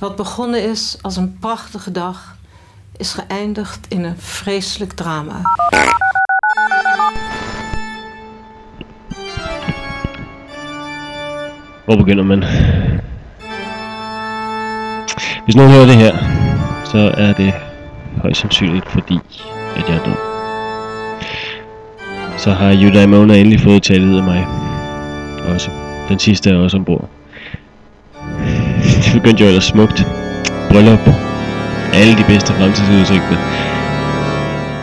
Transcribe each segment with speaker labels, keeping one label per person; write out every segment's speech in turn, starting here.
Speaker 1: Wat begonnen is als een prachtige dag, is geëindigd in een vreselijk drama.
Speaker 2: Hvor begynder man? Hvis nogen hører det her, så er det højst sandsynligt fordi, at jeg er død. Så har Jutta Mona endelig fået taget af mig. Også. Den sidste er også ombord. Det begyndte jo ellers smukt. Bryllup. Alle de bedste fremtidsudsigter.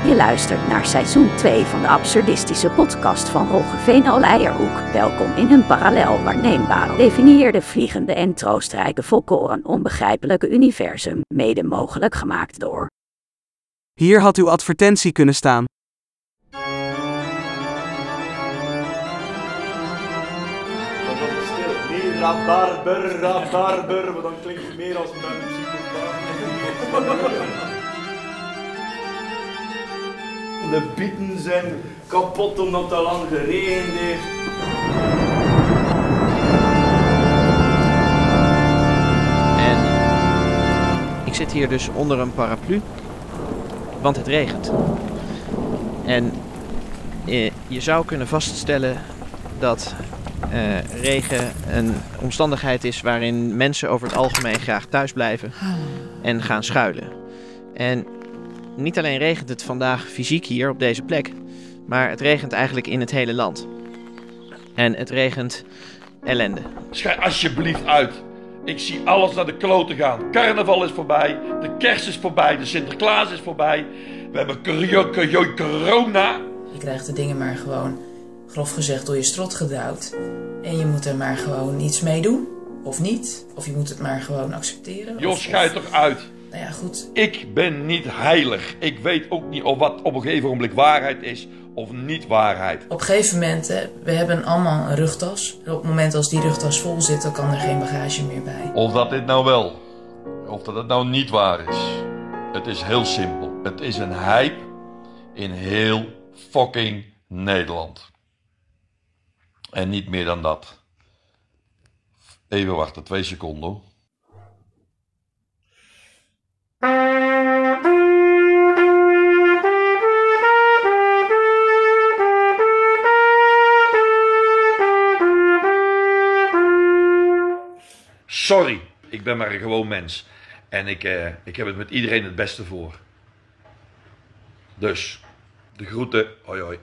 Speaker 3: Je luistert naar seizoen 2 van de absurdistische podcast van Roggeveen Oleijerhoek. Welkom in een parallel waarneembare, definieerde, vliegende en troostrijke volkoren onbegrijpelijke universum, mede mogelijk gemaakt door.
Speaker 4: Hier had uw advertentie kunnen staan.
Speaker 5: Nee, rabarber, rabarber, want dan klinkt het meer als een psychopaat. De bieten zijn kapot omdat al lang geregend heeft.
Speaker 6: En ik zit hier dus onder een paraplu, want het regent. En eh, je zou kunnen vaststellen dat eh, regen een omstandigheid is waarin mensen over het algemeen graag thuis blijven en gaan schuilen. En niet alleen regent het vandaag fysiek hier op deze plek, maar het regent eigenlijk in het hele land. En het regent ellende.
Speaker 7: Schij alsjeblieft uit. Ik zie alles naar de kloten gaan. Carnaval is voorbij, de kerst is voorbij, de Sinterklaas is voorbij. We hebben corona.
Speaker 8: Je krijgt de dingen maar gewoon, grof gezegd, door je strot gedouwd. En je moet er maar gewoon iets mee doen. Of niet. Of je moet het maar gewoon accepteren.
Speaker 7: Jos,
Speaker 8: Of-
Speaker 7: schijt
Speaker 8: of-
Speaker 7: toch uit.
Speaker 8: Nou ja, goed.
Speaker 7: Ik ben niet heilig. Ik weet ook niet of wat op een gegeven moment waarheid is of niet waarheid.
Speaker 8: Op een gegeven moment, hè, we hebben allemaal een rugtas. En op het moment als die rugtas vol zit, dan kan er geen bagage meer bij.
Speaker 7: Of dat dit nou wel, of dat het nou niet waar is. Het is heel simpel. Het is een hype in heel fucking Nederland. En niet meer dan dat. Even wachten, twee seconden. Sorry, ik ben maar een gewoon mens. En ik, eh, ik heb het met iedereen het beste voor. Dus, de groeten. Hoi hoi.